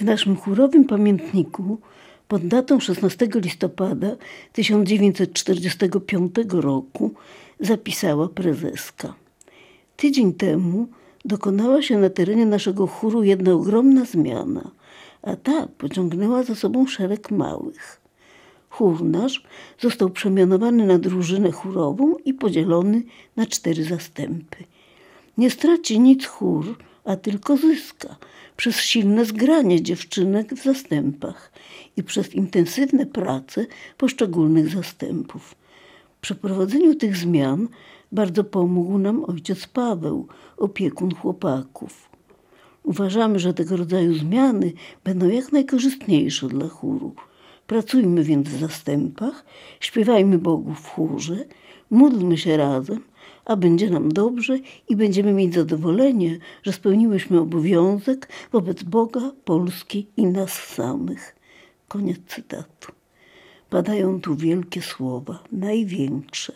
W naszym chórowym pamiętniku pod datą 16 listopada 1945 roku zapisała prezeska. Tydzień temu dokonała się na terenie naszego chóru jedna ogromna zmiana, a ta pociągnęła za sobą szereg małych. Chór nasz został przemianowany na drużynę chórową i podzielony na cztery zastępy. Nie straci nic chór, a tylko zyska przez silne zgranie dziewczynek w zastępach i przez intensywne prace poszczególnych zastępów. W przeprowadzeniu tych zmian bardzo pomógł nam ojciec Paweł, opiekun chłopaków. Uważamy, że tego rodzaju zmiany będą jak najkorzystniejsze dla chóru. Pracujmy więc w zastępach, śpiewajmy Bogu w chórze, módlmy się razem, a będzie nam dobrze i będziemy mieć zadowolenie, że spełniłyśmy obowiązek wobec Boga, Polski i nas samych. Koniec cytatu. Padają tu wielkie słowa, największe.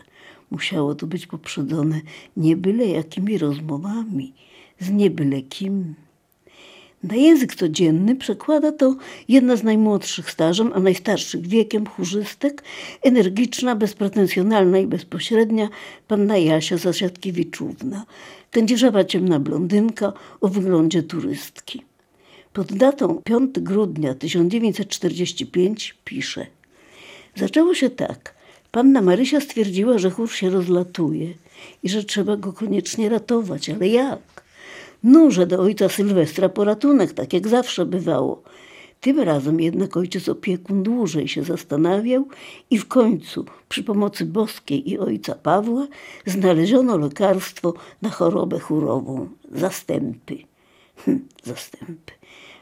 Musiało to być poprzedzone nie byle jakimi rozmowami, z nie byle kim. Na język codzienny przekłada to jedna z najmłodszych stażem, a najstarszych wiekiem chórzystek, energiczna, bezpretensjonalna i bezpośrednia panna Jasia Zasiadkiewiczówna, kędzierzawa ciemna blondynka o wyglądzie turystki. Pod datą 5 grudnia 1945 pisze Zaczęło się tak. Panna Marysia stwierdziła, że chór się rozlatuje i że trzeba go koniecznie ratować, ale jak? Nurze do ojca Sylwestra po ratunek, tak jak zawsze bywało. Tym razem jednak ojciec opiekun dłużej się zastanawiał i w końcu przy pomocy boskiej i ojca Pawła znaleziono lekarstwo na chorobę chórową zastępy. Hm, zastępy.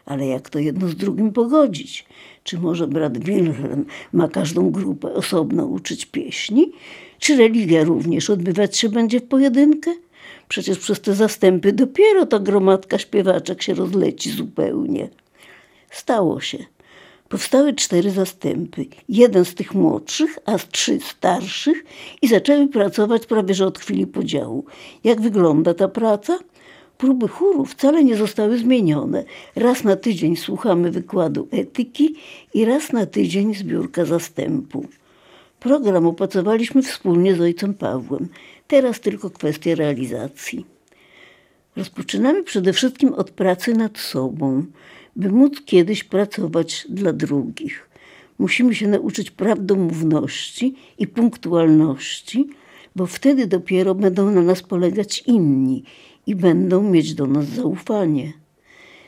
Ale jak to jedno z drugim pogodzić? Czy może brat Wilhelm ma każdą grupę osobno uczyć pieśni? Czy religia również odbywać się będzie w pojedynkę? Przecież przez te zastępy dopiero ta gromadka śpiewaczek się rozleci zupełnie. Stało się. Powstały cztery zastępy. Jeden z tych młodszych, a trzy starszych i zaczęły pracować prawie że od chwili podziału. Jak wygląda ta praca? Próby chóru wcale nie zostały zmienione. Raz na tydzień słuchamy wykładu etyki i raz na tydzień zbiórka zastępu. Program opracowaliśmy wspólnie z ojcem Pawłem. Teraz tylko kwestia realizacji. Rozpoczynamy przede wszystkim od pracy nad sobą, by móc kiedyś pracować dla drugich. Musimy się nauczyć prawdomówności i punktualności, bo wtedy dopiero będą na nas polegać inni i będą mieć do nas zaufanie.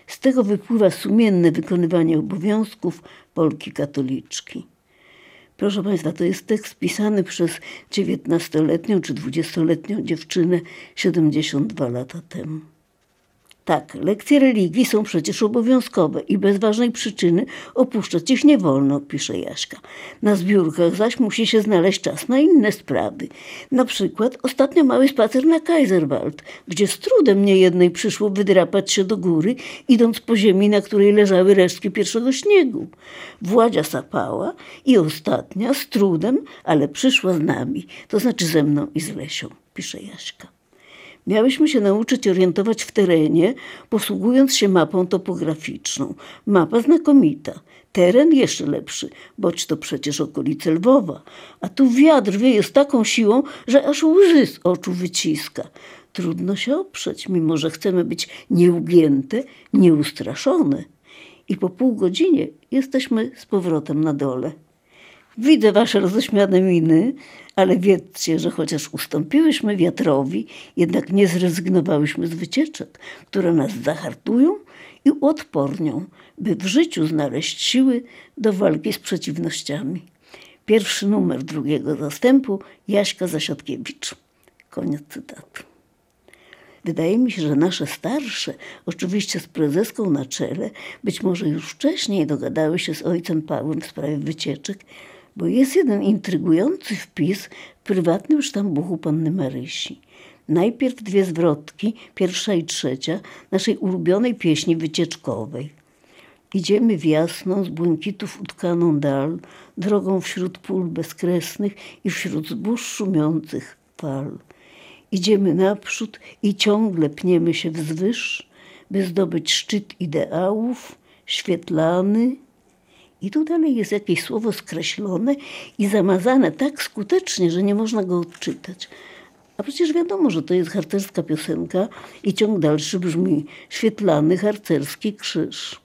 Z tego wypływa sumienne wykonywanie obowiązków Polki katoliczki. Proszę Państwa, to jest tekst pisany przez 19-letnią czy 20-letnią dziewczynę 72 lata temu. Tak, lekcje religii są przecież obowiązkowe i bez ważnej przyczyny opuszczać ich nie wolno, pisze Jaśka. Na zbiórkach zaś musi się znaleźć czas na inne sprawy. Na przykład ostatnio mały spacer na Kaiserwald, gdzie z trudem niejednej przyszło wydrapać się do góry, idąc po ziemi, na której leżały resztki pierwszego śniegu. Władzia sapała i ostatnia z trudem, ale przyszła z nami, to znaczy ze mną i z Lesią, pisze Jaśka. Miałyśmy się nauczyć orientować w terenie, posługując się mapą topograficzną. Mapa znakomita, teren jeszcze lepszy, boć to przecież okolice Lwowa. A tu wiatr wieje z taką siłą, że aż łzy z oczu wyciska. Trudno się oprzeć, mimo że chcemy być nieugięte, nieustraszone. I po pół godzinie jesteśmy z powrotem na dole. Widzę wasze roześmiane miny, ale wiedzcie, że chociaż ustąpiłyśmy wiatrowi, jednak nie zrezygnowałyśmy z wycieczek, które nas zahartują i uodpornią, by w życiu znaleźć siły do walki z przeciwnościami. Pierwszy numer drugiego zastępu Jaśka Zasiadkiewicz. Koniec cytatu. Wydaje mi się, że nasze starsze, oczywiście z prezeską na czele, być może już wcześniej dogadały się z ojcem Pawłem w sprawie wycieczek bo jest jeden intrygujący wpis w prywatnym sztambuchu panny Marysi. Najpierw dwie zwrotki, pierwsza i trzecia, naszej ulubionej pieśni wycieczkowej. Idziemy w jasną, z błękitów utkaną dal, drogą wśród pól bezkresnych i wśród zbóż szumiących fal. Idziemy naprzód i ciągle pniemy się wzwyż, by zdobyć szczyt ideałów, świetlany. I tu dalej jest jakieś słowo skreślone i zamazane tak skutecznie, że nie można go odczytać. A przecież wiadomo, że to jest harcerska piosenka i ciąg dalszy brzmi świetlany harcerski krzyż.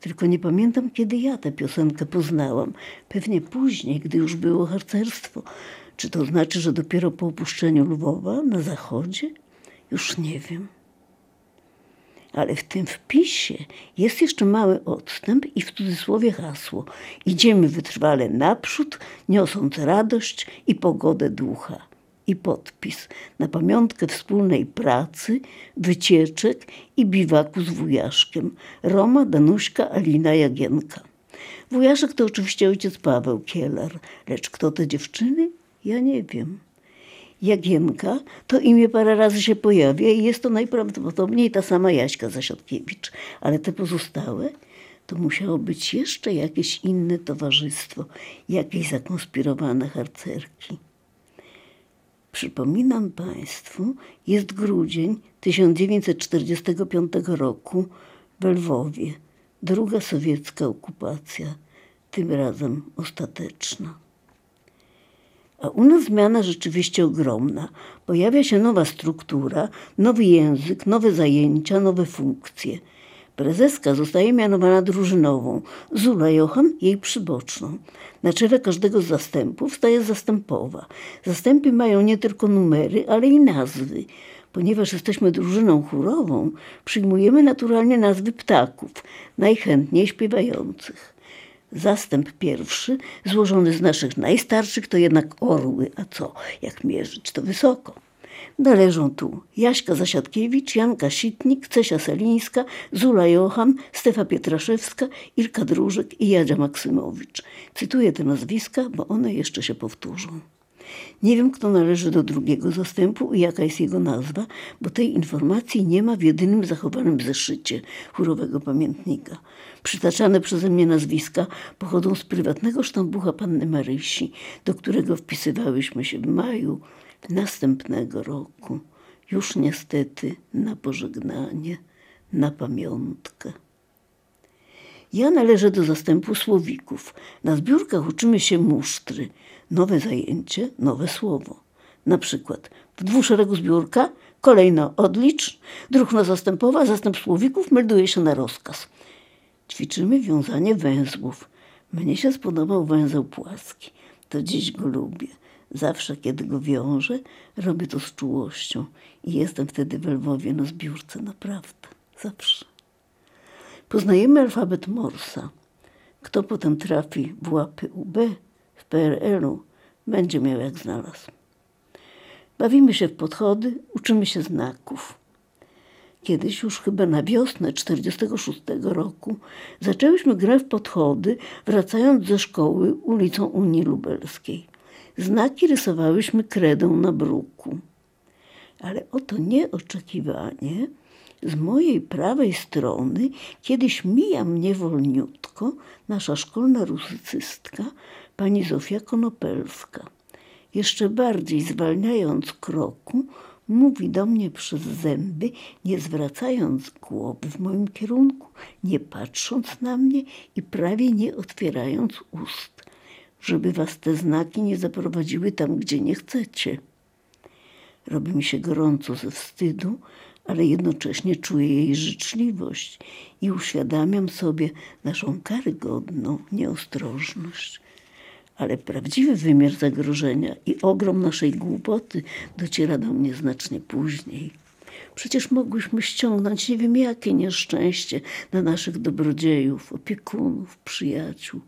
Tylko nie pamiętam, kiedy ja tę piosenkę poznałam. Pewnie później, gdy już było harcerstwo. Czy to znaczy, że dopiero po opuszczeniu Lwowa na zachodzie? Już nie wiem. Ale w tym wpisie jest jeszcze mały odstęp i w cudzysłowie hasło. Idziemy wytrwale naprzód, niosąc radość i pogodę ducha i podpis na pamiątkę wspólnej pracy, wycieczek i biwaku z wujaszkiem. Roma, Danuśka, Alina, Jagienka. Wujaszek to oczywiście ojciec Paweł Kielar, lecz kto te dziewczyny? Ja nie wiem. Jagienka to imię parę razy się pojawia i jest to najprawdopodobniej ta sama Jaśka Zasiadkiewicz, ale te pozostałe to musiało być jeszcze jakieś inne towarzystwo, jakieś zakonspirowane harcerki. Przypominam Państwu, jest grudzień 1945 roku w Lwowie. Druga sowiecka okupacja, tym razem ostateczna. A u nas zmiana rzeczywiście ogromna. Pojawia się nowa struktura, nowy język, nowe zajęcia, nowe funkcje – Prezeska zostaje mianowana drużynową, Zula Johan jej przyboczną. Na czele każdego z zastępów staje zastępowa. Zastępy mają nie tylko numery, ale i nazwy. Ponieważ jesteśmy drużyną chórową, przyjmujemy naturalnie nazwy ptaków, najchętniej śpiewających. Zastęp pierwszy, złożony z naszych najstarszych, to jednak orły, a co, jak mierzyć, to wysoko. Należą tu Jaśka Zasiadkiewicz, Janka Sitnik, Cesia Selińska, Zula Johan, Stefa Pietraszewska, Ilka Drużek i Jadzia Maksymowicz. Cytuję te nazwiska, bo one jeszcze się powtórzą. Nie wiem, kto należy do drugiego zastępu i jaka jest jego nazwa, bo tej informacji nie ma w jedynym zachowanym zeszycie chórowego pamiętnika. Przytaczane przeze mnie nazwiska pochodzą z prywatnego sztambucha panny Marysi, do którego wpisywałyśmy się w maju następnego roku, już niestety na pożegnanie, na pamiątkę. Ja należę do zastępu słowików. Na zbiórkach uczymy się musztry. Nowe zajęcie, nowe słowo. Na przykład w dwuszeregu zbiórka kolejno odlicz, druhna zastępowa, zastęp słowików melduje się na rozkaz. Ćwiczymy wiązanie węzłów. Mnie się spodobał węzeł płaski. To dziś go lubię. Zawsze, kiedy go wiążę, robię to z czułością i jestem wtedy w Lwowie na zbiórce, naprawdę. Zawsze. Poznajemy alfabet Morsa. Kto potem trafi w łapy UB w PRL-u, będzie miał jak znalazł. Bawimy się w podchody, uczymy się znaków. Kiedyś już chyba na wiosnę 46 roku zaczęłyśmy grę w podchody, wracając ze szkoły ulicą Unii Lubelskiej. Znaki rysowałyśmy kredą na bruku. Ale oto nieoczekiwanie z mojej prawej strony kiedyś mija mnie wolniutko nasza szkolna rusycystka, pani Zofia Konopelska. Jeszcze bardziej zwalniając kroku, mówi do mnie przez zęby, nie zwracając głowy w moim kierunku, nie patrząc na mnie i prawie nie otwierając ust żeby was te znaki nie zaprowadziły tam, gdzie nie chcecie. Robi mi się gorąco ze wstydu, ale jednocześnie czuję jej życzliwość i uświadamiam sobie naszą karygodną nieostrożność. Ale prawdziwy wymiar zagrożenia i ogrom naszej głupoty dociera do mnie znacznie później. Przecież mogłyśmy ściągnąć nie wiem jakie nieszczęście na naszych dobrodziejów, opiekunów, przyjaciół.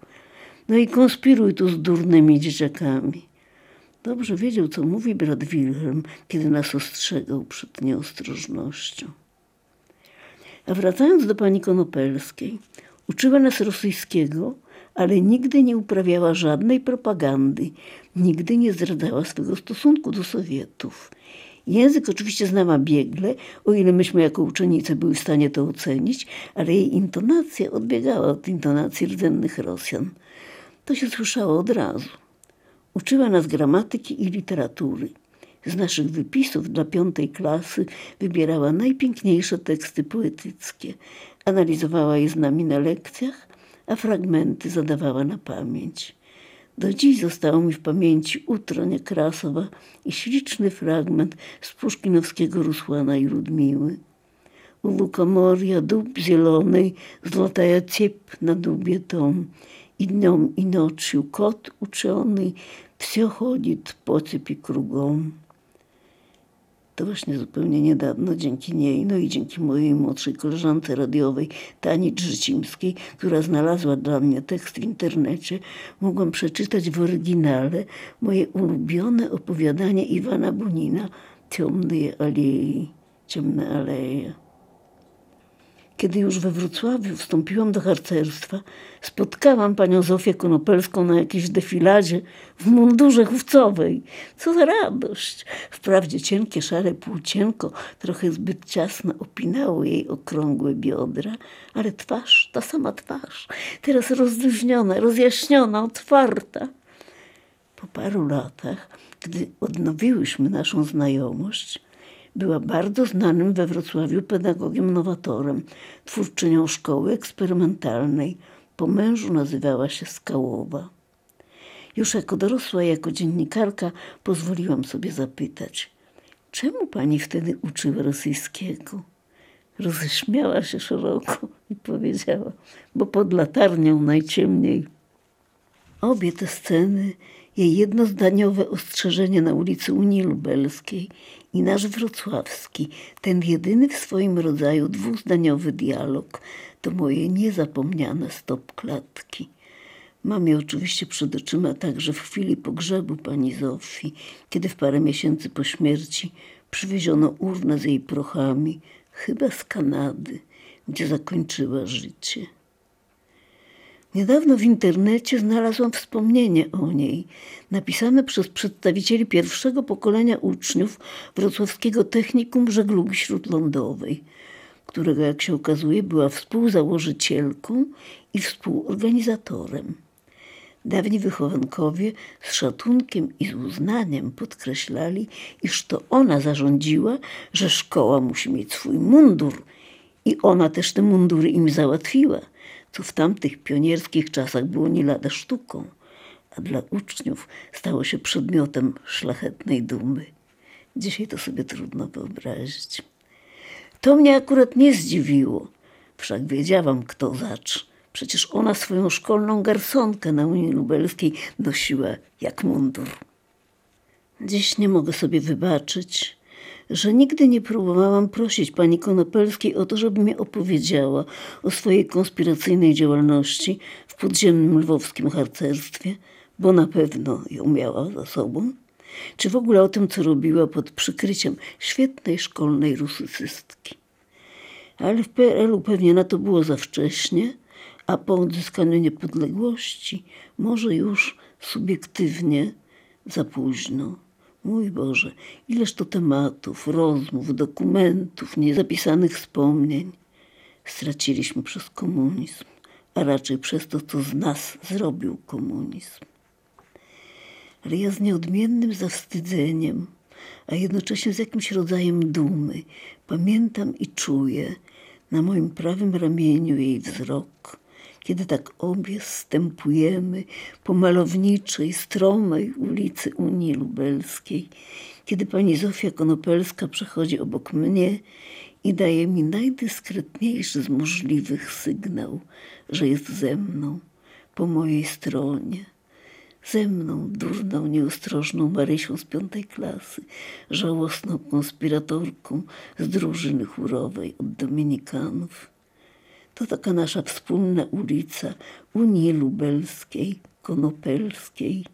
No i konspiruj tu z durnymi dzieciakami. Dobrze wiedział, co mówi brat Wilhelm, kiedy nas ostrzegał przed nieostrożnością. A wracając do pani Konopelskiej, uczyła nas rosyjskiego, ale nigdy nie uprawiała żadnej propagandy, nigdy nie zdradzała swego stosunku do Sowietów. Język oczywiście znała biegle, o ile myśmy jako uczennice były w stanie to ocenić, ale jej intonacja odbiegała od intonacji rdzennych Rosjan. To się słyszało od razu. Uczyła nas gramatyki i literatury. Z naszych wypisów dla piątej klasy wybierała najpiękniejsze teksty poetyckie. Analizowała je z nami na lekcjach, a fragmenty zadawała na pamięć. Do dziś zostało mi w pamięci utro Niekrasowa i śliczny fragment z puszkinowskiego Rusłana i Ludmiły. U Lukamoria dób zielonej, złotая ciep na dubie tom. I dniom i nocью kot uczony, все ходит po цепи kruгом. To właśnie zupełnie niedawno dzięki niej, no i dzięki mojej młodszej koleżance radiowej Tani Drzycimskiej, która znalazła dla mnie tekst w internecie, mogłam przeczytać w oryginale moje ulubione opowiadanie Iwana Bunina Ciemne alei, ciemne aleje. Kiedy już we Wrocławiu wstąpiłam do harcerstwa, spotkałam panią Zofię Konopelską na jakiejś defiladzie w mundurze chówcowej. Co za radość! Wprawdzie cienkie, szare płócienko, trochę zbyt ciasno opinało jej okrągłe biodra, ale twarz, ta sama twarz, teraz rozluźniona, rozjaśniona, otwarta. Po paru latach, gdy odnowiłyśmy naszą znajomość, była bardzo znanym we Wrocławiu pedagogiem nowatorem, twórczynią szkoły eksperymentalnej. Po mężu nazywała się Skałowa. Już jako dorosła, jako dziennikarka pozwoliłam sobie zapytać, czemu pani wtedy uczyła rosyjskiego? Roześmiała się szeroko i powiedziała, bo pod latarnią najciemniej. Obie te sceny jej jednozdaniowe ostrzeżenie na ulicy Unii Lubelskiej i nasz wrocławski, ten jedyny w swoim rodzaju dwuzdaniowy dialog, to moje niezapomniane stop klatki. Mam je oczywiście przed oczyma także w chwili pogrzebu pani Zofii, kiedy w parę miesięcy po śmierci przywieziono urnę z jej prochami, chyba z Kanady, gdzie zakończyła życie. Niedawno w internecie znalazłam wspomnienie o niej, napisane przez przedstawicieli pierwszego pokolenia uczniów Wrocławskiego Technikum Żeglugi Śródlądowej, którego, jak się okazuje, była współzałożycielką i współorganizatorem. Dawni wychowankowie z szacunkiem i z uznaniem podkreślali, iż to ona zarządziła, że szkoła musi mieć swój mundur i ona też te mundury im załatwiła – co w tamtych pionierskich czasach było nie lada sztuką, a dla uczniów stało się przedmiotem szlachetnej dumy. Dzisiaj to sobie trudno wyobrazić. To mnie akurat nie zdziwiło, wszak wiedziałam, kto zacz. Przecież ona swoją szkolną garsonkę na Unii Lubelskiej nosiła jak mundur. Dziś nie mogę sobie wybaczyć, że nigdy nie próbowałam prosić pani Konopelskiej o to, żeby mi opowiedziała o swojej konspiracyjnej działalności w podziemnym lwowskim harcerstwie, bo na pewno ją miała za sobą, czy w ogóle o tym, co robiła pod przykryciem świetnej szkolnej rusycystki. Ale w PRL-u pewnie na to było za wcześnie, a po odzyskaniu niepodległości może już subiektywnie za późno. Mój Boże, ileż to tematów, rozmów, dokumentów, niezapisanych wspomnień straciliśmy przez komunizm, a raczej przez to, co z nas zrobił komunizm. Ale ja z nieodmiennym zawstydzeniem, a jednocześnie z jakimś rodzajem dumy, pamiętam i czuję na moim prawym ramieniu jej wzrok, kiedy tak obie stępujemy po malowniczej, stromej ulicy Unii Lubelskiej, kiedy pani Zofia Konopelska przechodzi obok mnie i daje mi najdyskretniejszy z możliwych sygnał, że jest ze mną, po mojej stronie. Ze mną, durną, nieostrożną Marysią z piątej klasy, żałosną konspiratorką z drużyny chórowej od Dominikanów to taka nasza wspólna ulica Unii Lubelskiej, Konopelskiej.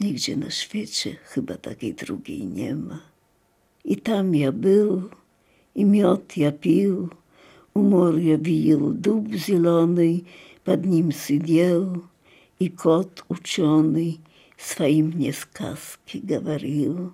Nigdzie na świecie chyba takiej drugiej nie ma. I tam ja był, i miot ja pił, umor ja wił, dób zielony, pod nim sydział, i kot uczony swoim mnie сказки говорил.